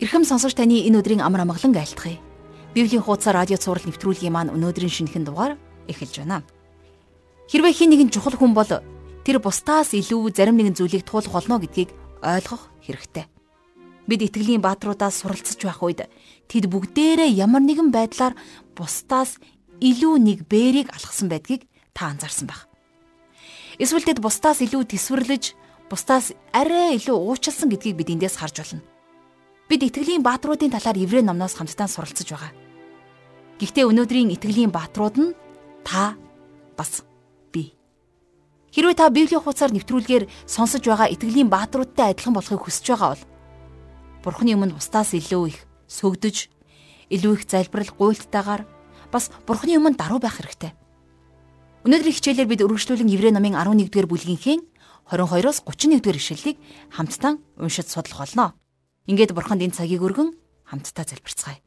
Ирхэм сонсогч таны энэ өдрийн амар амгалан айлтгая. Библийн хуудас радио цаураар нэвтрүүлгийн маань өнөөдрийн шинэхэн дугаар эхэлж байна. Хэрвээ хин нэгэн чухал хүн бол тэр бусдаас илүү зарим нэгэн зүйлийг туулах болно гэдгийг ойлгох хэрэгтэй. Бид итгэлийн бааtruудаас суралцж байх үед тэд бүгдээрээ ямар нэгэн байдлаар бусдаас илүү нэг бэрийг алгасан байдгийг та анзаарсан байх. Эсвэл тэд бусдаас илүү төсвөрлөж, бусдаас арай илүү уучлсан гэдгийг бид эндээс харж байна. Бид итгэлийн бааtruудын талаар Еврей номноос хамтдаа суралцж байгаа. Гэхдээ өнөөдрийн итгэлийн бааtruуд нь та бас би. Хэрвээ та Библийн хуудасаар нэвтрүүлгээр сонсож байгаа итгэлийн бааtruудтай адилхан болохыг хүсэж байгаа бол Бурхны өмнө бусдаас илүү их сөгдөж, илүү их залбирал гуйлттайгаар бас Бурхны өмнө даруй байх хэрэгтэй. Өнөөдрийн хичээлээр бид өргөжлүүлэн Еврей номын 11-р бүлгийнхээ 22-оос 31-р ишлэлийг хамтдаа уншиж судлах болно. Ингээд бурханд энэ цагийг өргөн хамтдаа залбирцгаая.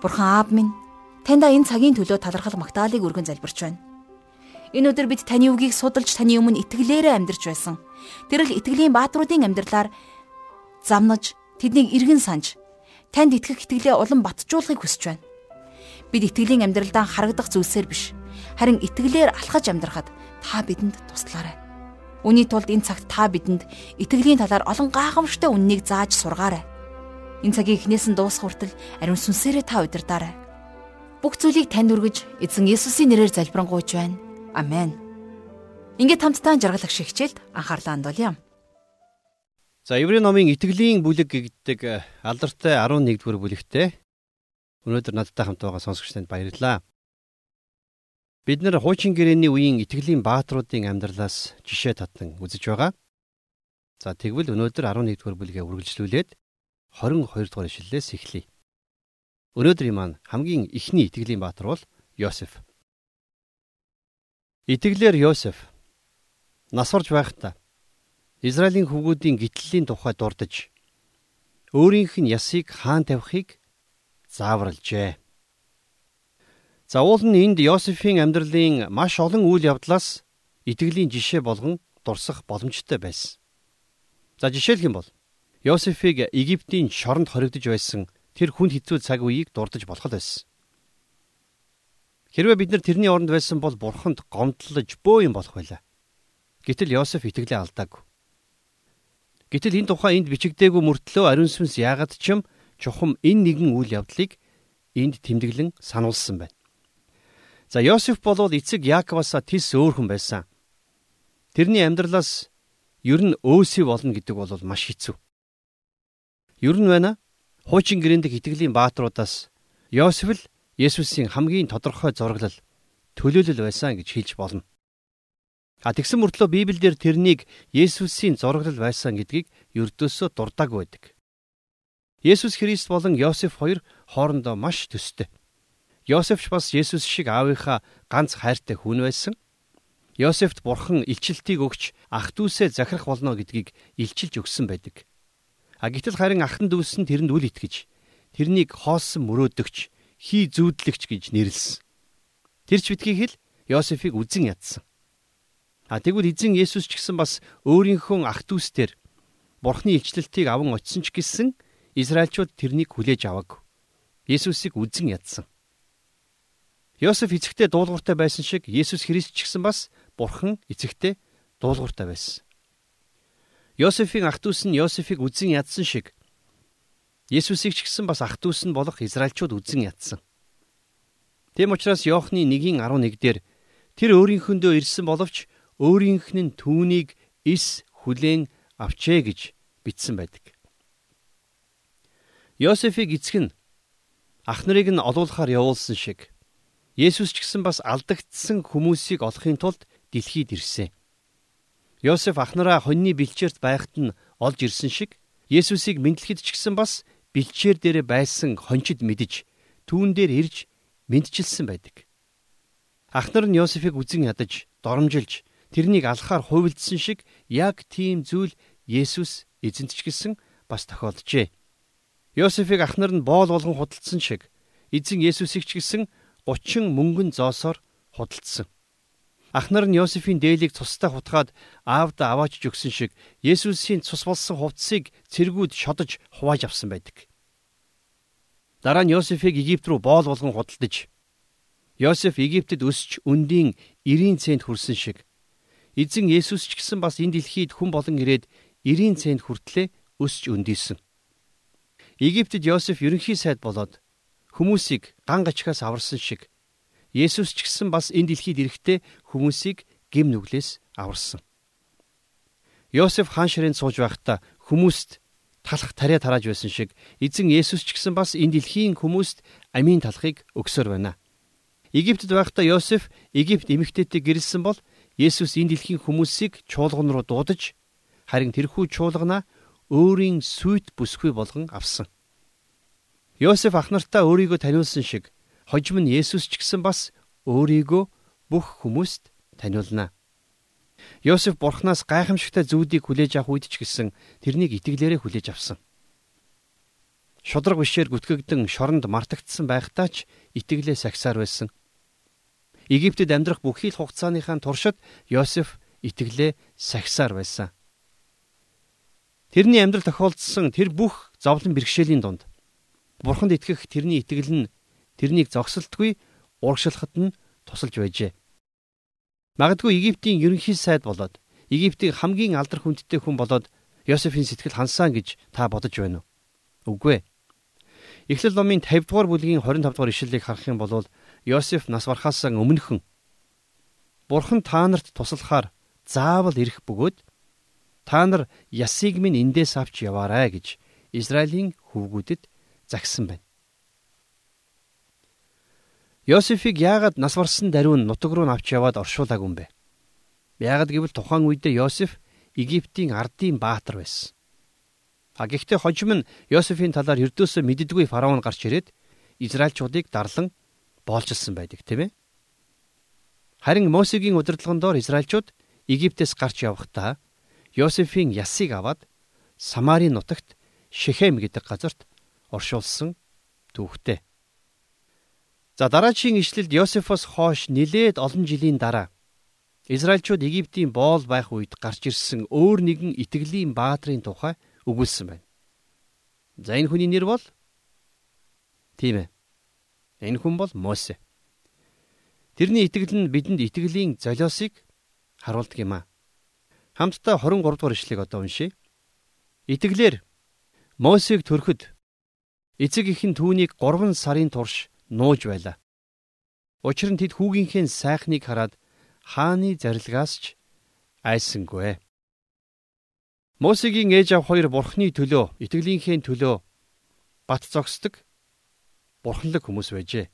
Бурхан аав минь таньда энэ цагийн төлөө талархал магтаалыг өргөн залбирч байна. Энэ өдөр бид таны үгийг судалж таны өмнө итгэлээрээ амьдарч байсан. Тэрэл итгэлийн бааtruудын амьдралаар замнаж тэднийг иргэн санаж танд итгэх итгэлээ улам батжуулахыг хүсэж байна. Бид итгэлийн амьдралдаа харагдах зүйлсээр биш харин итгэлээр алхаж амьдрахад та бидэнд туслаарай. Үүний тулд энэ цагт та бидэнд итгэлийн талаар олон гайхамшигтай үннийг зааж сургаарай. Энэ цагийг эхнээс нь дуусах хүртэл ариун сүнсээрээ та удирдаарай. Бүх зүйлийг танд өргөж эзэн Есүсийн нэрээр залбирanгуйч байна. Амен. Ингээд хамтдаа жаргалах шиг хичээлд анхаарлаа хандуулъя. За Еврей номын итгэлийн бүлэг гэдэг алдартай 11-р бүлэгтээ өнөөдөр надтай хамт байгаа сонсогч танд баярлалаа. Бид нэр хуучин гэрээний үеийн итгэлийн бааtruудын амьдралаас жишээ татан үзэж байгаа. За тэгвэл өнөөдөр 11 дугаар бүлгээ үргэлжлүүлээд 22 дугаар ишлэлээс эхлэе. Өнөөдрийн маань хамгийн ихний итгэлийн баатар бол Йосеф. Итгэлээр Йосеф насварж байхдаа Израилийн хүүгүүдийн гитлэлийн тухай дурдж өөрийнх нь ясыг хаан тавихыг зааварлжээ. За уул нь энд Йосефийн амьдралын маш олон үйл явдлаас итгэлийн жишээ болгон дурсах боломжтой байсан. За жишээлх юм бол Йосефийг Египтийн шоронд хоригдож байсан тэр хүнд хэцүү цаг үеийг дурдж болох байсан. Хэрвээ бид нар тэрний оронд байсан бол бурханд гомдлож бөө юм болох байлаа. Гэтэл Йосеф итгэлээ алдаагүй. Гэтэл энэ тухай энд бичигдээгүй мөртлөө ариун сүнс яагаад ч юм чухам энэ нэгэн үйл явдлыг энд тэмдэглэн сануулсан байна. За Йосеф болвол эцэг Яаковаас тис өөр хүн байсан. Тэрний амьдралаас ер нь өөсий болно гэдэг бол маш хэцүү. Ер нь байна. Хуучин гэрээндх итгэлийн бааtruудаас Йосеф л Есүсийн хамгийн тодорхой зураглал төлөөлөл байсан гэж хэлж болно. А тэгсэн мөртлөө Библиэлд тэрнийг Есүсийн зураглал байсан гэдгийг ердөөсөө дурдаагүй байдаг. Есүс Христ болон Йосеф хоёр хоорондоо маш төстэй. Йосефч бас Есүс шиг аавынхаа ганц хайртай хүн байсан. Йосефт бурхан илчилтийг өгч ах дүүсээ захирах болно гэдгийг илчилж өгсөн байдаг. А гэтэл харин ахын дүүс нь тэрэнд үл итгэж тэрнийг хоосон мөрөөдөгч, хий зүүдлэгч гэж нэрлсэн. Тэр ч битгий хэл Йосефийг үзен ядсан. А тэгвэл эзэн Есүс ч гэсэн бас өөрийнхөө ах дүүстэр бурхны илчлэлтийг аван очисон ч гэсэн Израильчууд тэрнийг хүлээж аваагүй. Есүсийг үзен ядсан. Йосеф эцэгтэй дуулууртай байсан шиг Есүс Христ ч гэсэн бас Бурхан эцэгтэй дуулууртай байсан. Йосефийн ах дүүс нь Йосефийг үзэн ядсан шиг Есүсийг ч гэсэн бас ах дүүс нь болох Израильчууд үзэн ядсан. Тэм учраас Иохны 1:11 дээр тэр өөрийнхөндөө ирсэн боловч өөрийнх нь түүнийг ис хүлээн авчээ гэж бичсэн байдаг. Йосефийг эцэг нь ах нарыг нь олуулахаар явуулсан шиг Есүс ч гэсэн бас алдагдсан хүмүүсийг олохын тулд дэлхийд ирсэн. Йосеф ахнараа хоньны бэлчээрт байхад нь олж ирсэн шиг Есүсийг мэдлэхэд ч гэсэн бас бэлчээр дээр байсан хончид мэдж түүн дээр ирж мэдчилсэн байдаг. Ахнар нь Йосефийг үзен ядаж, доромжилж, тэрнийг алхахаар хувилдсан шиг яг тийм зүйл Есүс эзэнт ч гэсэн бас тохиолджээ. Йосефийг ахнар нь боол болгон худалдсан шиг эзэн Есүсийг ч гэсэн 30 мөнгөн зоосоор худалдсан. Ах нар нь Йосефийн дээлийг цустай хутгаад аавда аваачж өгсөн шиг Есүсийн цус болсон хувцсыг цэргүүд шодож хувааж авсан байдаг. Дараа нь Йосефийг Египт рүү боол болгон худалдаж Йосеф Египтэд өсч өндийн 90 цент хүрсэн шиг эзэн Есүс ч гэсэн бас энэ дэлхийд хүн болон ирээд 90 цент хүртлээ өсч өндийсэн. Египтэд Йосеф ерөнхий сайд болоод хүмүүсийг ган гачхаас аварсан шиг Есүс ч гэсэн бас энэ дэлхийд ирэхдээ хүмүүсийг гим нүглээс аварсан. Йосеф хаан ширэнд сууж байхдаа хүмүүст талах тариа тарааж байсан шиг эзэн Есүс ч гэсэн бас энэ дэлхийн хүмүүст амийн талахыг өгсөөр байна. Египтэд байхдаа Йосеф Египт эмэгтэйтэй гэрэлсэн бол Есүс энэ дэлхийн хүмүүсийг чуулган руу дуудаж харин тэрхүү чуулганаа өөрийн сүйт бүсгүй болгон авсан. Йосеф ах нартаа өөрийгөө таниулсан шиг хожим нь Есүс ч гэсэн бас өөрийгөө бүх хүмүүст таниулна. Йосеф бурхнаас гайхамшигтай зүйлийг хүлээж авах үед ч гэсэн тэрнийг итгэлээрээ хүлээж авсан. Шудраг бишээр гүтгэгдэн шоронд мартагдсан байхдаа ч итгэлээ сахисаар байсан. Египтэд амьдрах бүхий л хугацааныхаа туршид Йосеф итгэлээ сахисаар байсан. Тэрний амьдрал тохиолдсон тэр бүх зовлон бэрхшээлийн дунд Бурханд итгэх тэрний итгэл нь тэрнийг зогсолтгүй урагшлахад нь тусалж байжээ. Магадгүй Египтийн ерөнхий сайд болоод Египтийн хамгийн алдар хүндтэй хүн болоод Йосефийн сэтгэл хансан гэж та бодож байна уу? Үгүй ээ. Эхлэл номын 50 дугаар бүлгийн 25 дугаар ишлэлийг харах юм бол Йосеф нас барахаас өмнөхөн Бурхан та нарт туслахаар заавал ирэх бөгөөд та нар ясыг минь эндээс авч яваарай гэж Израилийн хүүгүүдэд загсан байна. Йосефийг яагаад нас барсан даруун нутаг руу авч яваад оршуулаагүй юм бэ? Яагаад гэвэл тухайн үедээ Йосеф Египтийн ардын баатар байсан. А гэхдээ хожим нь Йосефийн талаар ердөөсөө мэддэггүй фараон гарч ирээд Израильчуудыг дарлан боолжилсан байдаг тийм ээ. Харин Мосегийн удирдлагын доор Израильчууд Египтээс гарч явахдаа Йосефийн ясыг аваад Самарын нутагт Шехем гэдэг газарт оршуулсан түүхтэй. За дараагийн ишлэлд Йосефос хойш нилээд олон жилийн дараа Израильчууд Египтийн боол байх үед гарч ирсэн өөр нэгэн итгэлийн баатрын тухай өгүүлсэн байна. За энэ хүний нэр бол тийм ээ. Энэ хүн бол Мосе. Тэрний итгэл нь бидэнд итгэлийн золиосыг харуулдаг юм а. Хамтдаа 23 дугаар ишлэгийг одоо уншийе. Итгэлээр Мосег төрөхөд эцэг ихэн түүнийг 3 сарын турш нууж байлаа. Учир нь тэд хүүгийнхээ сайхныг хараад хааны зарилгаас ч айсангүй. Мосегийн ээж аав хоёр бурхны төлөө, итгэлийнхээ төлөө бат зогсдог бурханлаг хүмүүс байжээ.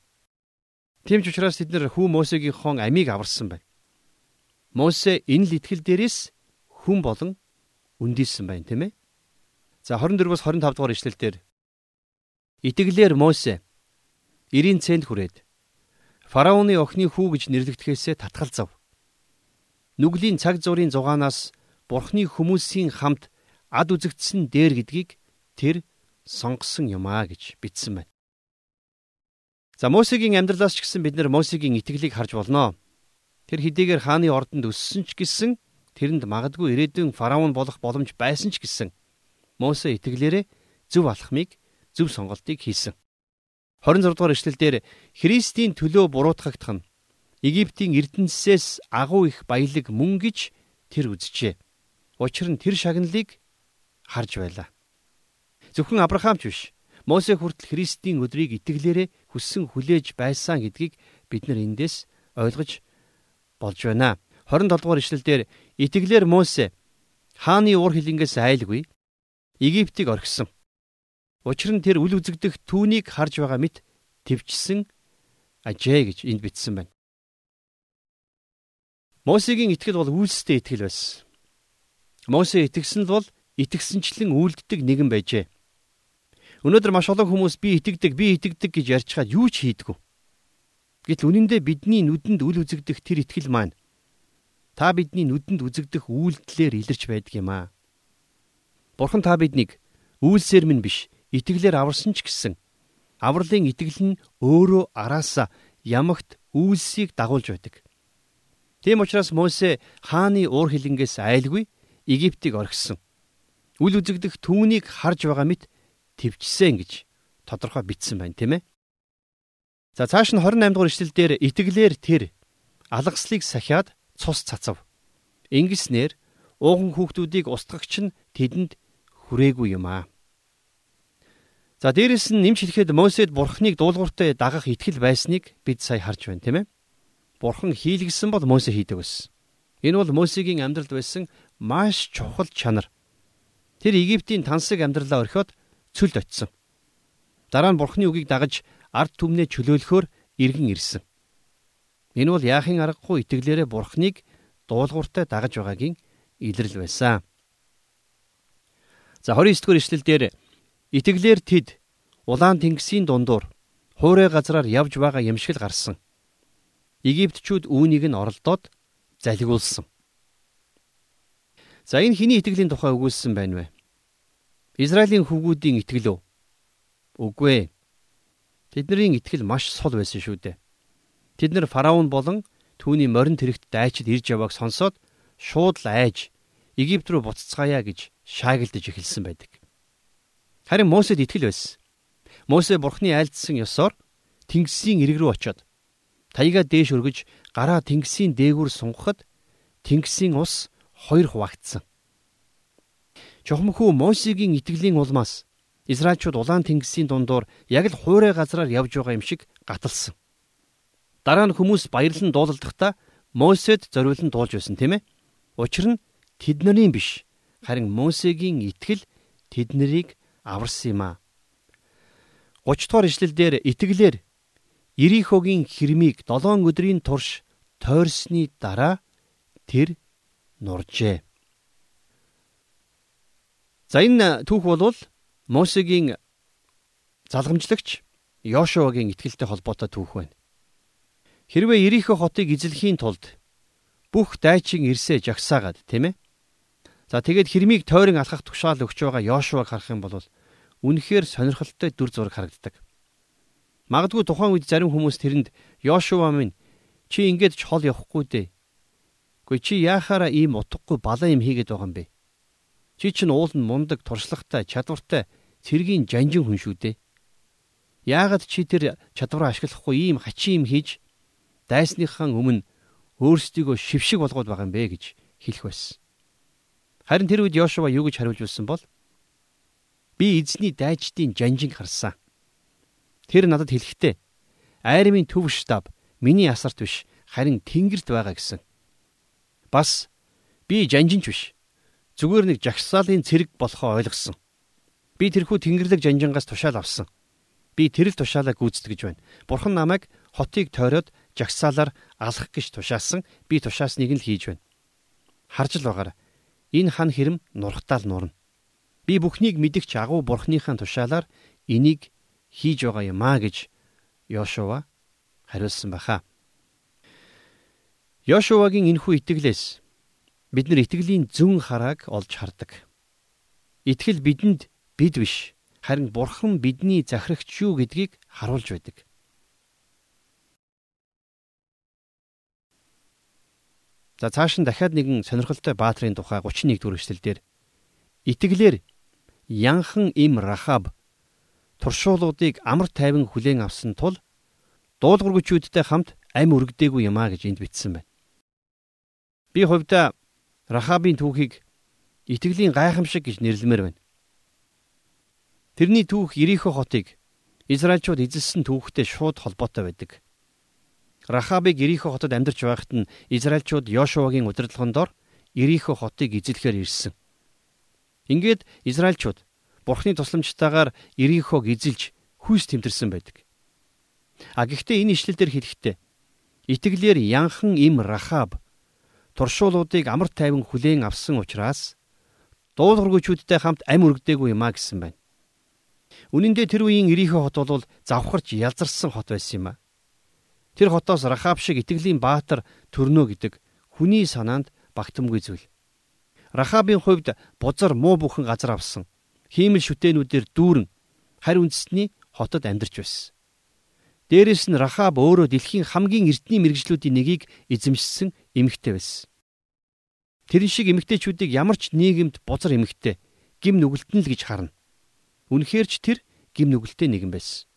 Тийм ч учраас тэд нэр хүү Мосегийнхоо амийг аварсан байна. Мосе энэ л итгэл дээрээс хүн болон үндийсэн байна, тийм ээ. За 24-оос 25 дугаар ишлэлдэр итгэлээр Мосе 90 цент хүрээд фараоны охины хүү гэж нэрлэгдэхээсээ татгалзав. Нүглийн цаг зуурын зугаанаас бурхны хүмүүсийн хамт ад үзэгдсэн дээр гэдгийг тэр сонгосон юм а гэж бичсэн байна. За Мосегийн амьдралаас ч гэсэн бид нар Мосегийн итгэлийг харж болно. Тэр хэдийгээр хааны ордонд өссөн ч гэсэн тэрэнд магадгүй ирээдүйн фараон болох боломж байсан ч гэсэн Мосе итгэлээрээ зөв алхмыг зөв сонголтыг хийсэн. 26 дугаар эшлэлдэр Христийн төлөө буруутгагдах нь Египтийн эрдэнэсээс агуу их баялаг мөн гэж тэр үзжээ. Учир нь тэр шагналыг харж байлаа. Зөвхөн Авраам ч биш. Мосе хүртэл Христийн өдрийг итгэлээрээ хүссэн хүлээж байсан гэдгийг бид нар эндээс ойлгож болж байна. 27 дугаар ишлэлдэр итгэлээр Мосе хааны уур хилэнгээс айлгүй Египтийг орхисон. Учир нь тэр үл үзэгдэх түүнийг харж байгаа мэт твчсэн ажээ гэж энд бичсэн байна. Мосегийн итгэл бол үйлстэй итгэл байсан. Мосе итгэсэн бол итгэсэнчлэн үйлддэг нэгэн байжээ. Өнөөдөр маш олон хүмүүс би итгэдэг, би итгэдэг гэж ярьж хаад юу ч хийдэггүй. Гэтэл үнэн дээр бидний нүдэнд үл үзэгдэх тэр итгэл маань та бидний нүдэнд үзэгдэх үйлдэлээр илэрч байдаг юм аа. Бурхан та биднийг үйлсээр минь биш итгэлээр аварсан ч гэсэн авралын итгэл нь өөрөө араасаа ямагт үйлсийг дагуулж байдаг. Тийм учраас Мосе хааны уур хилэнгээс айлгүй Египтийг орхисон. Үл үзэгдэх түүнийг харж байгаа мэт төвчсөн гэж тодорхой бичсэн байна, тийм ээ. За цааш нь 28 дугаар ишлэл дээр итгэлээр тэр алгаслыг сахиад цус цацав. Ингэснээр ууган хүүхдүүдийг устгагч нь тэдэнд хүрээгүй юм аа. За дээрэс нь нэмж хэлэхэд Мосед бурхныг дуулууртай дагах итгэл байсныг бид сая харж байна, тийм ээ. Бурхан хийлгэсэн бол Мосе хийдэг байсан. Энэ бол Мосегийн амьдралд байсан маш чухал чанар. Тэр Египтийн тансаг амьдралаа орхиод цөлд очисон. Дараа нь Бурханы үгийг дагаж ард түмнээ чөлөөлөхөөр иргэн ирсэн. Энэ бол яахын аргагүй итгэлээрээ Бурханыг дуулууртай дагаж байгаагийн илрэл байсан. За 29 дугаар ишлэлдэр итгэлээр тэд улаан тэнгисийн дундуур хуурай газраар явж байгаа юм шиг гарсан. Египтчүүд үүнийг нь оролдоод залгиулсан. За энэ хиний итгэлийн тухай өгүүлсэн байна вэ? Израилийн хүүгүүдийн итгэл үү? Үгүй ээ. Тэдний итгэл маш сул байсан шүү дээ. Тэд нар фараон болон түүний морин тэрэгт дайчид ирж явааг сонсоод шууд л айж Египт рүү буцацгаая гэж шаагилдаж эхэлсэн байдаг. Харин Мосед итгэл байсан. Мосе бурхны айлдсан ёсоор Тэнгисийн ирэг рүү очиод Таяга дээш өргөж гараа тэнгисийн дээгүүр сунгахад тэнгисийн ус хоёр хуваагдсан. Чухамхүү Мосегийн итгэлийн улмаас Израильчууд улаан тэнгисийн дундуур яг л хуурай газраар явж байгаа юм шиг гаталсан. Дараа нь хүмүүс баярлан дуулалдахдаа Мосед зориулан дуулж байсан тийм ээ. Учир нь тэднэрийн биш харин Мосегийн итгэл тэднэрийг аварсан юм аа. 30 дугаар ишлэлдэр итгэлээр Ирихогийн хэрмийг 7 өдрийн турш тойрсны дараа тэр нуржээ. За энэ түүх бол Мосегийн залгамжлагч Йошуагийн итгэлтэй холбоотой түүх байна. Хэрвээ Ирихо хотыг эзлэхийн тулд бүх дайчин ирсээ жагсаагаад тийм ээ. За тэгээд хэрмийг тойрон алхах тушаал өгч байгаа Йошуаг харах юм бол үнэхээр сонирхолтой дүр зураг харагддаг. Магадгүй тухайн үед зарим хүмүүс тэрэнд Йошуа минь чи ингэж чол явахгүй дээ. Гэхдээ чи яахаараа ийм утгагүй балан юм хийгээд байгаа юм бэ? Чи чинь уул нь мундаг, туршлагатай, чадвартай, цэргийн жанжин хүн шүү дээ. Яагаад чи тэр чадвараа ашиглахгүй ийм хачин юм хийж дайсныхан өмнө өөрсдийгөө шившиг болгоод байгаа юм бэ гэж хэлэх байсан. Харин тэр үед Йошуа юу гэж хариулж байсан бол би эзний дайчдын жанжинг харсан. Тэр надад хэлэхдээ айрмын төв штаб миний асарт биш харин тэнгэрт байгаа гэсэн. Бас би жанжинч биш. Зүгээр нэг жагсаалын цэрэг болохоо ойлгосон. Би тэрхүү тэнгэрлэг жанжингаас тушаал авсан. Би тэрэл тушаалаа гүйцэтгэж байна. Бурхан намайг хотыг тойроод жагсаалаар алах гэж тушаасан. Би тушаасныг нь л хийж байна. Харж л байгаарай. Энэ хан хэрэм нурхтаал нурна. Би бүхнийг мэдгч агуу бурхныхаа тушаалаар энийг хийж байгаа юм а гэж Йошуа хариулсан баха. Йошуагийн энэхүү итгэлээс бид нар итгэлийн зүн харааг олж хардаг. Итгэл бидэнд бид биш харин бурхан бидний захирагч юу гэдгийг харуулж байдаг. За цааш нь дахиад нэгэн сонирхолтой баатрын тухай 31 дугаар эшлэлдэр итгэлээр янхан им Рахаб туршуулуудыг амар тайван хүлээн авсан тул дуулуургчүүдтэй хамт ам өргөдөөгүй юм а гэж энд бичсэн байна. Би хувьдаа Рахабын түүхийг итгэлийн гайхамшиг гэж нэрлэмээр байна. Тэрний түүх Ирихо хотыг Израильчууд эзэлсэн түүхтэй шууд холбоотой байдаг. Рахабыг Ирихо хотод амьдарч байхад нь Израильчууд Йошуагийн удирдлагын дор Ирихо хотыг эзлэхээр ирсэн. Ингээд Израильчууд Бурхны тусламжтайгаар Ирихог эзэлж хүйс тэмтэрсэн байдаг. А гэхдээ энэ ишлэл дээр хэлэхдээ итгэлээр янхан им Рахаб туршуулуудыг амар тайван хүлээн авсан учраас дуулуургүйчүүдтэй хамт ам өргөдөөгүй юмаа гэсэн байна. Үнэн дээр тэр үеийн Ирихо хот бол завхарч ялзарсан хот байсан юм а. Тэр хотоос Рахаб шиг итгэлийн баатар төрнө гэдэг хүний санаанд багтамгүй зүйл. Рахабын хувьд бузар муу бүхэн газар авсан хиймэл шүтээнүүдээр дүүрэн харь үндэсний хотод амьдарч байсан. Дээрээс нь Рахаб өөрөө дэлхийн хамгийн эртний мэрэгжлүүдийн нэгийг эзэмшсэн эмэгтэй байсан. Тэрэн шиг эмэгтэйчүүдийг ямар ч нийгэмд бузар эмэгтэй гим нүгэлтэн л гэж харна. Үнэхээр ч тэр гим нүгэлтэй нэгэн байсан.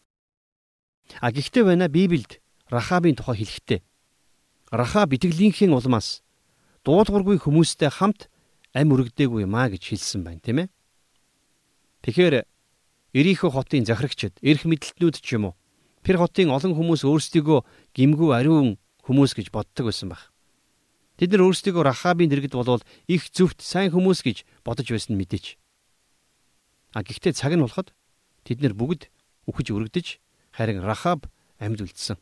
А гэхдээ байна Библиэд Рахабын тухай хэлэхдээ Рахаб итгэлийнхээ улмаас дуулуургүй хүмүүстэй хамт ам өргөдөөгүй юмаа гэж хэлсэн байна, тийм ээ. Тэгэхээр Ирихо хотын захирагчид, эрх мэдлтнүүд ч юм уу тэр хотын олон хүмүүс өөрсдийгөө гимгүү ариун хүмүүс гэж боддог байсан баг. Тэд нар өөрсдийгөө Рахабын дэргэд болвол их зөвхт сайн хүмүүс гэж бодож байсан мэдээч. А гэхдээ цаг нь болоход тэд нар бүгд үхэж өргөдөж харин Рахаб амьд үлдсэн.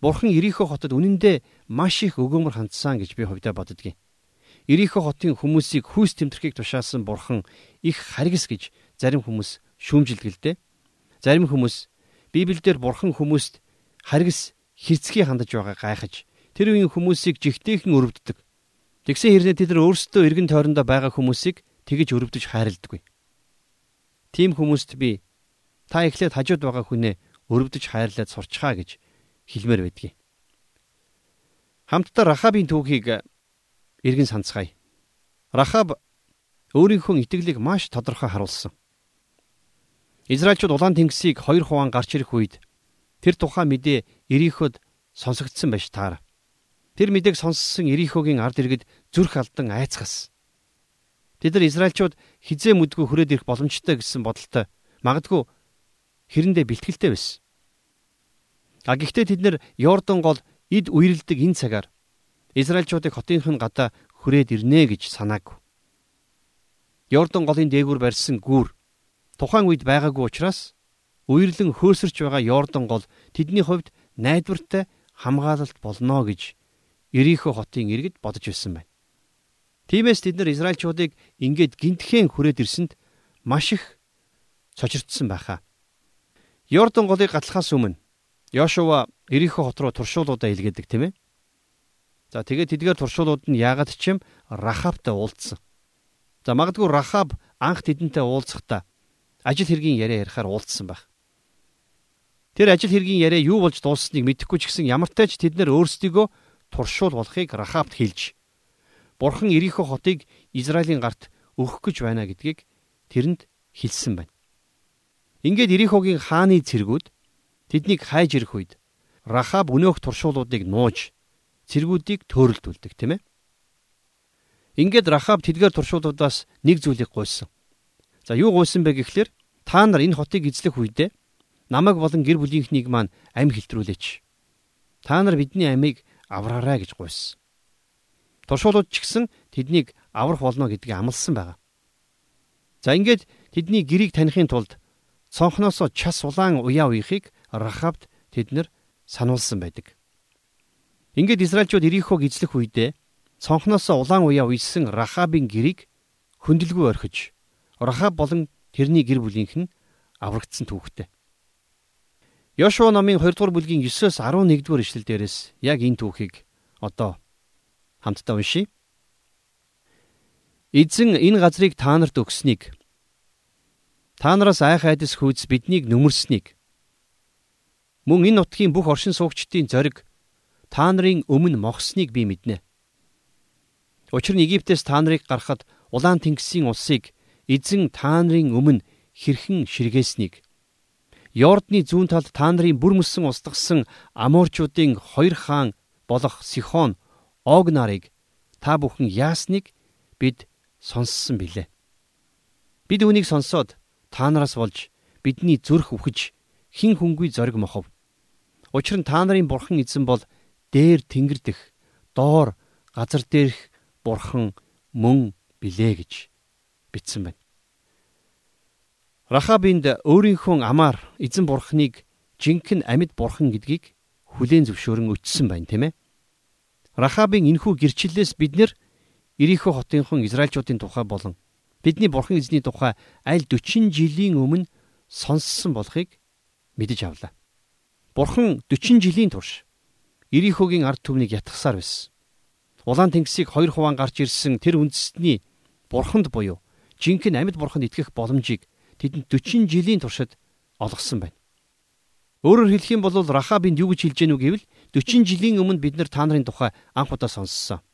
Бурхан Ирихо хотод үнэндээ маш их өгөөмөр хандсан гэж би хувьдаа боддгийн. Ирихо хотын хүмүүсийг хүүс тэмтрхийг тушаасан Бурхан их харгас гэж зарим хүмүүс шүүмжилгэлдэ. Зарим хүмүүс Библиэлд Бурхан хүмүүст харгас хэрцгий хандаж байгаа гайхаж тэр үеийн хүмүүсийг жигтэйхэн өрөвддөг. Тэгсэн хэрнээ тэд нар өөрсдөө эргэн тойрондоо байгаа хүмүүсийг тэгж өрөвдөж хайрладаггүй. Тим хүмүүст би та эхлээд хажууд байгаа хүнээ өрөвдөж хайрлаад сурчхаа гэж хэлмээр байдгийг. Хамтдаа Рахабын түүхийг эргэн санацгаая. Рахаб өөрийнхөө итгэлийг маш тодорхой харуулсан. Израильчууд улаан тэнгисийг хоёр хуваан гарч ирэх үед тэр тухайн мэдээ Ириход сонсогдсон байж таар. Тэр мэдээг сонссон Ирихогийн ард иргэд зүрх алдан айцгас. Тэд нар Израильчууд хизээ мүдгүй хүрээд ирэх боломжтой гэсэн бодолтой магадгүй хэрэндээ бэлтгэлтэй байсан. А гэхдээ тэд нар Йордан гол эд үерэлдэг энэ цагаар Израильчуудыг хотынх нь гадаа хүрээд ирнэ гэж санаагүй. Йордан голын дээгүүр барьсан гүүр тухайн үед байгаагүй учраас үерлэн хөөсөрч байгаа Йордан гол тэдний хувьд найдвартай хамгаалалт болно гэж Ирихо хотын иргэд бодож байсан байна. Тиймээс тэд нар Израильчуудыг ингээд гинтхэн хүрээд ирсэнд маш их цочирдсан байхаа. Йордан голыг гатлахаас өмнө Йошуа Ирихо хот руу туршуулуудаа илгээдэг тийм ээ. За тэгээд тэдгээр туршуулууд нь яагаад ч юм Рахабтай уулзсан. За магадгүй Рахаб анх тэдэнтэй уулзахдаа ажил хэргийн яриа ярихаар уулзсан байх. Тэр ажил хэргийн яриа юу болж дууссаныг мэдэхгүй ч гэсэн ямартай ч тэд нэр өөрсдийгөө туршуул болохыг Рахабт хэлж Бурхан Ирихо хотыг Израилийн гарт өгөх гэж байна гэдгийг тэрэнд хэлсэн байна. Ингээд Ирихогийн хааны цэргүүд тэднийг хайж ирэх үед Рахаб өнөөх туршуулуудыг нууж цэргүүдийг төөрөлдүүлдэг тийм ээ. Ингээд Рахаб тэдгээр туршуулуудаас нэг зүйлийг гуйсан. За юу гуйсан бэ гэхлээр та нар энэ хотыг эзлэх үедээ намайг болон гэр бүлийнхнийг маань амь хилтрүүлээч. Та нар бидний амийг авраарай гэж гуйсан. Туршуулууд ч гэсэн тэднийг аврах болно гэдгийг амласан байгаа. За ингээд тэдний гэрийг танихын тулд цонхноосоо час улаан уяа уяхыг Рахабд тэднэр сануулсан байдаг. Ингээд Израильчууд Ирихог эзлэх үедээ цонхноосоо улаан уяа уйсан Рахабын гэрийг хөндлгүй орхиж Рахаб болон тэрний гэр бүлийнх нь аврагдсан түүхтэй. Йошуа номын 2 дугаар бүлгийн 9-оос 11 дугаар ишлэл дээрээс яг энэ түүхийг одоо хамтдаа уншийе. Эзэн энэ газрыг та нарт өгснийг та нараас айх айдас хүйц биднийг нүмерснийг мөн энэ нутгийн бүх оршин суугчдын зориг та нарын өмнө мохсныг би мэднэ. Учир нь Египтээс та нарыг гаргахад улаан тэнгисийн улсыг эзэн та нарын өмнө хэрхэн ширгээснийг Йордны зүүн талд та нарын бүр мөссөн устгасан Аморчуудын хоёр хаан болох Сихон Ог нарыг та бүхэн яасныг бид сонссон билээ. Бид үүнийг сонсоод та нараас болж бидний зүрх үхэж хин хөнгүй зориг мохов. Учир нь та нарын бурхан эзэн бол дээр тэнгэр дэх доор газар дээрх бурхан мөн билээ гэж бичсэн байна. Рахабинд өөрийнхөө амаар эзэн бурханыг жинхэнэ амьд бурхан гэдгийг хүлээн зөвшөөрөн өчсөн байна, тийм ээ. Рахабын энхүү гэрчлэлээс бид нэр Ирихо хотынхон Израильчуудын тухай болон бидний бурхан эзний тухай аль 40 жилийн өмнө сонссон болохыг мэдэж авлаа. Бурхан 40 жилийн турш Ирихогийн ард түмнийг ятгахсаар байсан. Улаан тэнгисийг хоёр хуваан гарч ирсэн тэр үндэстний бурханд буюу жинхэнэ амьд бурханд итгэх боломжийг тэдэнд 40 жилийн туршид олгосон байна. Өөрөөр хэлэх юм бол Рахабинд юу гэж хэлж гэнэ үг гэвэл 40 жилийн өмнө бид нар та нарын тухай анх удаа сонссон.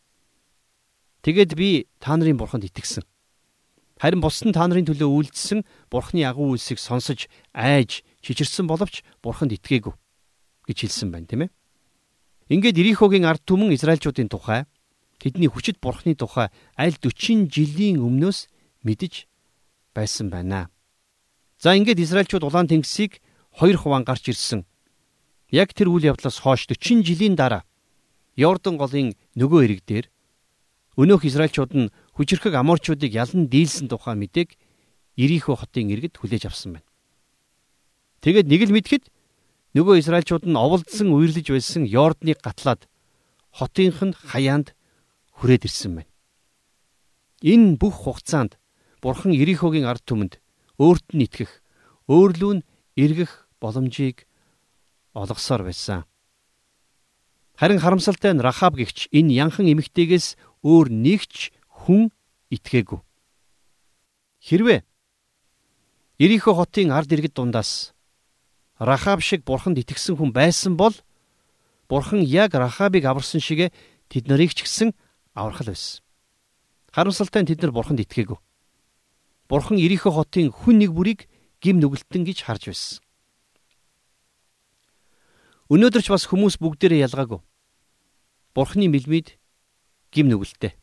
Тэгээд би та нарын бурханд итгэсэн. Харин бус нь та нарын төлөө үйлдэлсэн бурхны агуу үйлсийг сонсож айж чичирсэн боловч бурханд итгээгүй гэж хэлсэн байна, тийм ээ. Ингээд Ирихогийн ард түмэн Израильчуудын тухай тэдний хүчит бурхны тухай аль 40 жилийн өмнөөс мэдэж байсан байна. За ингээд Израильчууд улаан тэнгисийг хоёр хуваан гарч ирсэн. Яг тэр үйл явдлаас хойш 40 жилийн дараа Йордан голын нөгөө эрэг дээр өнөөх Израильчууд нь хүчрхэг аморчуудыг ялан дийлсэн тухай мэдээг Ирихо хотын иргэд хүлээж авсан байна. Тэгээд нэг л мэдхэд нөгөө Израильчууд нь оволдсон үерлэж байсан Йордныг гатлаад хотынх нь хаяанд хүрээд ирсэн байна. Энэ бүх хугацаанд Бурхан Ирихогийн ард түмэнд өөрт нь итгэх, өөрлөө нь эргэх боломжийг олгосоор байсан. Харин харамсалтай нь Рахаб гихч энэ янхан эмэгтэйгээс өөр нэгч хүн итгээгүй. Хэрвээ Ирихо хотын ард иргэд дундаас Рахаб шиг бурханд итгэсэн хүн байсан бол бурхан яг Рахабыг аварсан шигэ тэд нарыг ч гэсэн аврах л байсан. Харамсалтай нь тэд нар бурханд итгээгүй. Бурхан Ирихо хотын хүн нэг бүрийг гим нүгэлтэн гэж харж байсан. Өнөөдөр ч бас хүмүүс бүгдээрээ ялгаагүй. Бурхны мэлмид гим нүгэлтэй.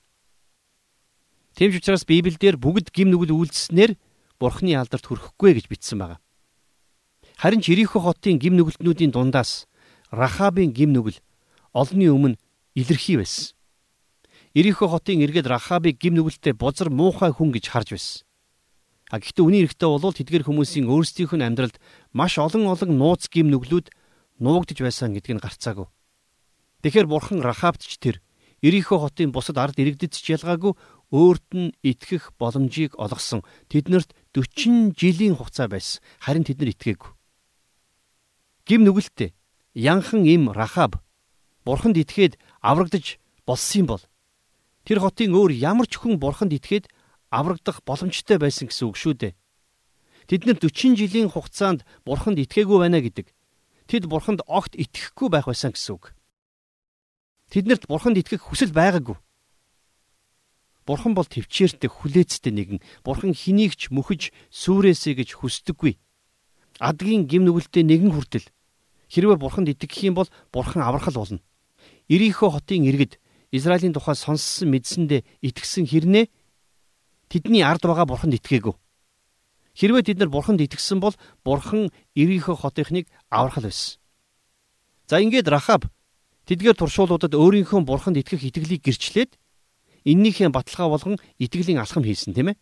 Тэмч учраас Библиэлд бүгд гим нүгэл үйлдэснээр Бурхны алдарт хүрэхгүй гэж бичсэн байна. Харин ч Ирихо хотын гим нүгэлтнүүдийн дундаас Рахабын гим нүгэл олонний өмнө илэрхий байсан. Ирихо хотын иргэд Рахабыг гим нүгэлтэй бузар муухай хүн гэж харж байсан. А гэхдээ үний эрэхтэй бол тэдгэр хүмүүсийн өөрсдийнх нь амьдралд маш олон олон нууц гим нүглүүд нуугдж байсан гэдг нь гарцаагүй. Тэгэхэр бурхан Рахабт ч тэр Ирихо хотын бусад ард иргэдэд ч ялгаагүй өөрт нь итгэх боломжийг олгосон. Тэднэрт 40 жилийн хугацаа байсан. Харин тэд нар итгээгүй. Гим нүгэлтээ янхан им Рахаб бурханд итгээд аврагдаж болсон юм бол тэр хотын өөр ямар ч хүн бурханд итгээд аврагдах боломжтой байсан гэсэн үг шүү дээ. Тэд нар 40 жилийн хугацаанд бурханд итгээгүй байна гэдэг. Тэд бурханд огт итгэхгүй байх байсан гэсэн үг. Тэднэрт бурханд итгэх хүсэл байгаагүй. Бурхан бол төвчээртэй хүлээцтэй нэгэн. Бурхан хэнийг ч мөхөж сүрээсэй гэж хүсдэггүй. Адгийн гим нүгэлтэй нэгэн хүртэл хэрвээ бурханд итгэх юм бол бурхан аврахал болно. Ирихо хотын иргэд Израилийн тухай сонссон мэдсэндээ итгэсэн хэрнээ тэдний ард байгаа бурханд итгээгүй. Хэрвээ тэд нар бурханд итгэсэн бол бурхан Ирихо хотынхныг аврахал байсан. За ингээд Рахаб тэдгээр туршуулуудад өөрийнхөө бурханд итгэх итгэлийг гэрчлээд эннийхээ баталгаа болгон итгэлийн алхам хийсэн тийм ээ.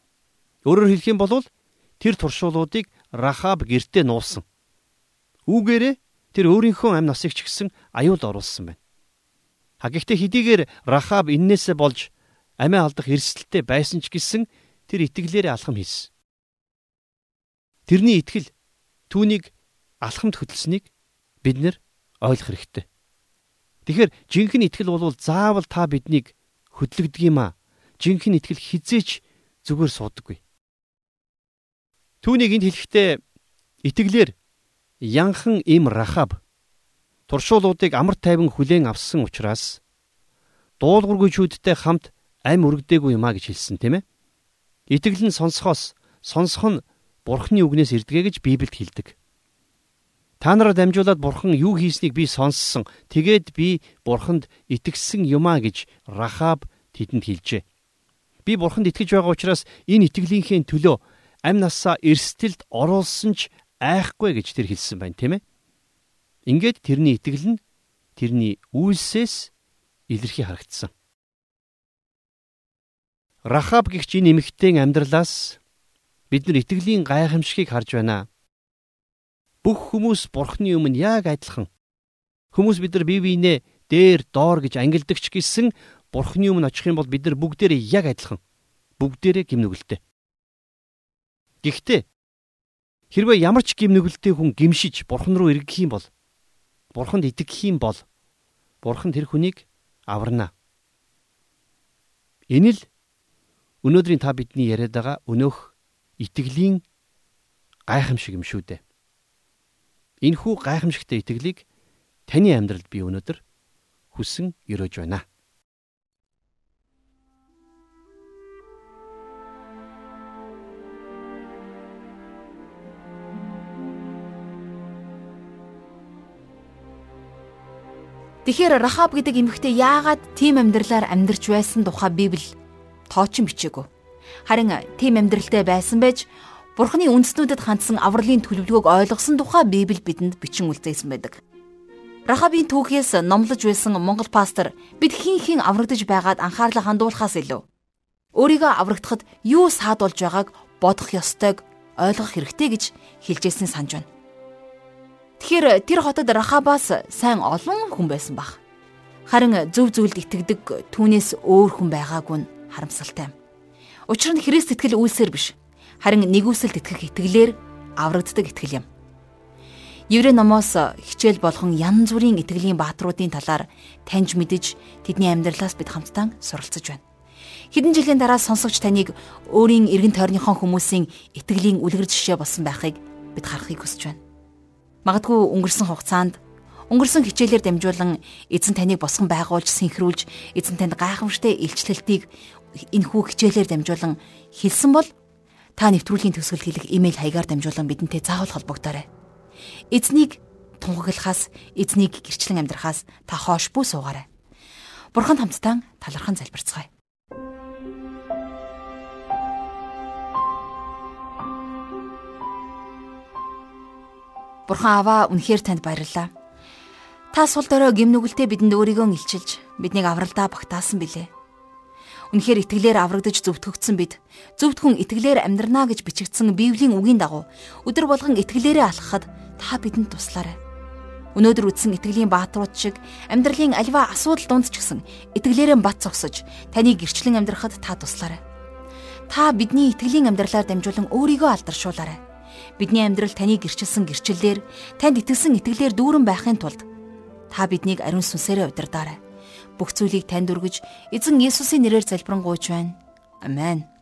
Өөрөөр хэлэх юм бол тэр туршуулуудыг Рахаб гертэ нуусан. Үүгээрээ тэр өөрийнхөө амь насыг ч гэсэн аюул оруулсан байна. А гэхдээ хэдийгээр Рахаб эннээсээ болж амиа алдах эрсдэлтэй байсан ч гэсэн тэр итгэлээрээ алхам хийсэн. Тэрний итгэл түүнийг алхамд хөтлсөнийг бид нэр ойлгох хэрэгтэй. Тэгэхээр жинхэнэ итгэл бол заавал та биднийг хөдлөгдөг юм а. Жинхэнэ итгэл хизээч зүгээр суудаггүй. Түүнийг энд хэлэхдээ итгэлээр янхан им рахаб туршуулуудыг амар тайван хүлээн авсан учраас дуулуургүйчүүдтэй хамт ам өргөдөөгүй юмаа гэж хэлсэн тийм ээ. Итгэл нь сонсохоос сонсох нь Бурхны үгнээс ирдгээ гэж Библиэд хэлдэг. Та нараа дамжуулаад Бурхан юу хийснийг би сонссон. Тэгээд би Бурханд итгэсэн юмаа гэж Рахаб тэдэнд хэлжээ. Би Бурханд итгэж байгаа учраас энэ итгэлийнхээ төлөө амь насаа эрсдэлд оруулсан ч айхгүй гэж тэр хэлсэн байна, тийм ээ. Ингээд тэрний итгэл нь тэрний үйлсээс илэрхий харагдсан. Рахаб гихч энэ эмэгтэйн амьдралаас бид нар итгэлийн гайхамшигыг харж байна. Бүх хүмүүс бурхны өмнө яг адилхан. Хүмүүс бид нар бие биенээ дээр доор гэж ангилдагч гисэн бурхны өмнө очих юм бол бид нар бүгдээрээ яг адилхан. Бүгдээрээ гимнүгэлтэй. Гэхдээ хэрвээ ямар ч гимнүгэлтэй хүн гимшиж бурхан руу эргэх юм бол бурханд итгэх юм бол бурхан тэр хүнийг аварна. Энэ л Өнөөдрийн та бидний яриад байгаа өнөөх итгэлийн гайхамшиг юм шүү дээ. Энэхүү гайхамшигтай итгэлийг таны амьдралд би өнөөдөр хүсэн өрөөж байна. Тэгэхээр Рахаб гэдэг эмэгтэй яагаад тийм амьдралаар амьдарч байсан тухай Библи тоочин бичээгүй. Харин тийм амьдралтай байсан байж Бурхны үндснүүдэд хандсан авралын төлөвлөгөөг ойлгосон тухай Библи бидэнд бичин үлдээсэн байдаг. Рахабын түүхээс номлож байсан Монгол пастор бид хин хин аврагдж байгаад анхаарлаа хандуулахаас илүү өөрийгөө аврагдахад юу саадуулж байгааг бодох ёстойг ойлгох хэрэгтэй гэж хэлжсэн санаж байна. Тэгэхээр тэр хотод Рахабаас сайн олон хүн байсан баг. Харин зөв зүйлд итгэдэг түүнээс өөр хүн байгаагүй нь харамсалтай. Учир нь Христ итгэл үйлсээр биш. Харин нэгүсэлд итгэх итгэлээр аврагддаг итгэл юм. Еврей номоос хичээл болгон янз бүрийн итгэлийн бааtruудын талаар таньж мэдж тэдний амьдралаас бид хамтдаа суралцж байна. Хэдэн жилийн дараа сонсогч таныг өөрийн эргэн тойрныхон хүмүүсийн итгэлийн үлгэр жишээ болсон байхыг бид харахыг хүсэж байна. Магадгүй өнгөрсөн хугацаанд өнгөрсөн хичээлээр дамжуулан эзэн таныг босгон байгуулж синхруулж эзэн танд гайхамшигтай илчлэлтийг энэхүү хичээлээр дамжуулан хэлсэн бол та нэвтрүүлгийн төгсгөл хэлэх имэйл хаягаар дамжуулан бидэнтэй заавал холбогдоорой. Эзнийг тунхаглахаас эзнийг гэрчлэн амьдрахаас та хоош бүү суугаарай. Бурхан хамтдаа талархан залбирцгаая. Бурхан аваа үнэхээр танд баярлалаа. Та сул дорой гимнүгэлтэй бидэнд өөрийгөө илчилж биднийг авралдаа багтаасан билээ. Үнэхээр итгэлээр аврагдаж зөвтгөгдсөн бид зөвтгөн итгэлээр амьдрнаа гэж бичигдсэн Библийн үгийн дагуу өдөр болгон итгэлээрээ алхахад та бидэнд туслаарай. Өнөөдөр үтсэн итгэлийн бааtruуд шиг амьдралын альва асуудал дунд ч гэсэн итгэлээрээ бат зогсож таны гэрчлэн амьдрахад та туслаарай. Та бидний итгэлийн амьдралаар дамжуулан өөрийгөө алдаршуулаарай. Бидний амьдрал таны гэрчилсэн гэрчлэлээр танд итгэсэн итгэлээр дүүрэн байхын тулд та биднийг ариун сүнсээрээ удирдаарай. Бүх зүйлийг танд өргөж эзэн Есүсийн нэрээр залбирanгуйч байна. Амен.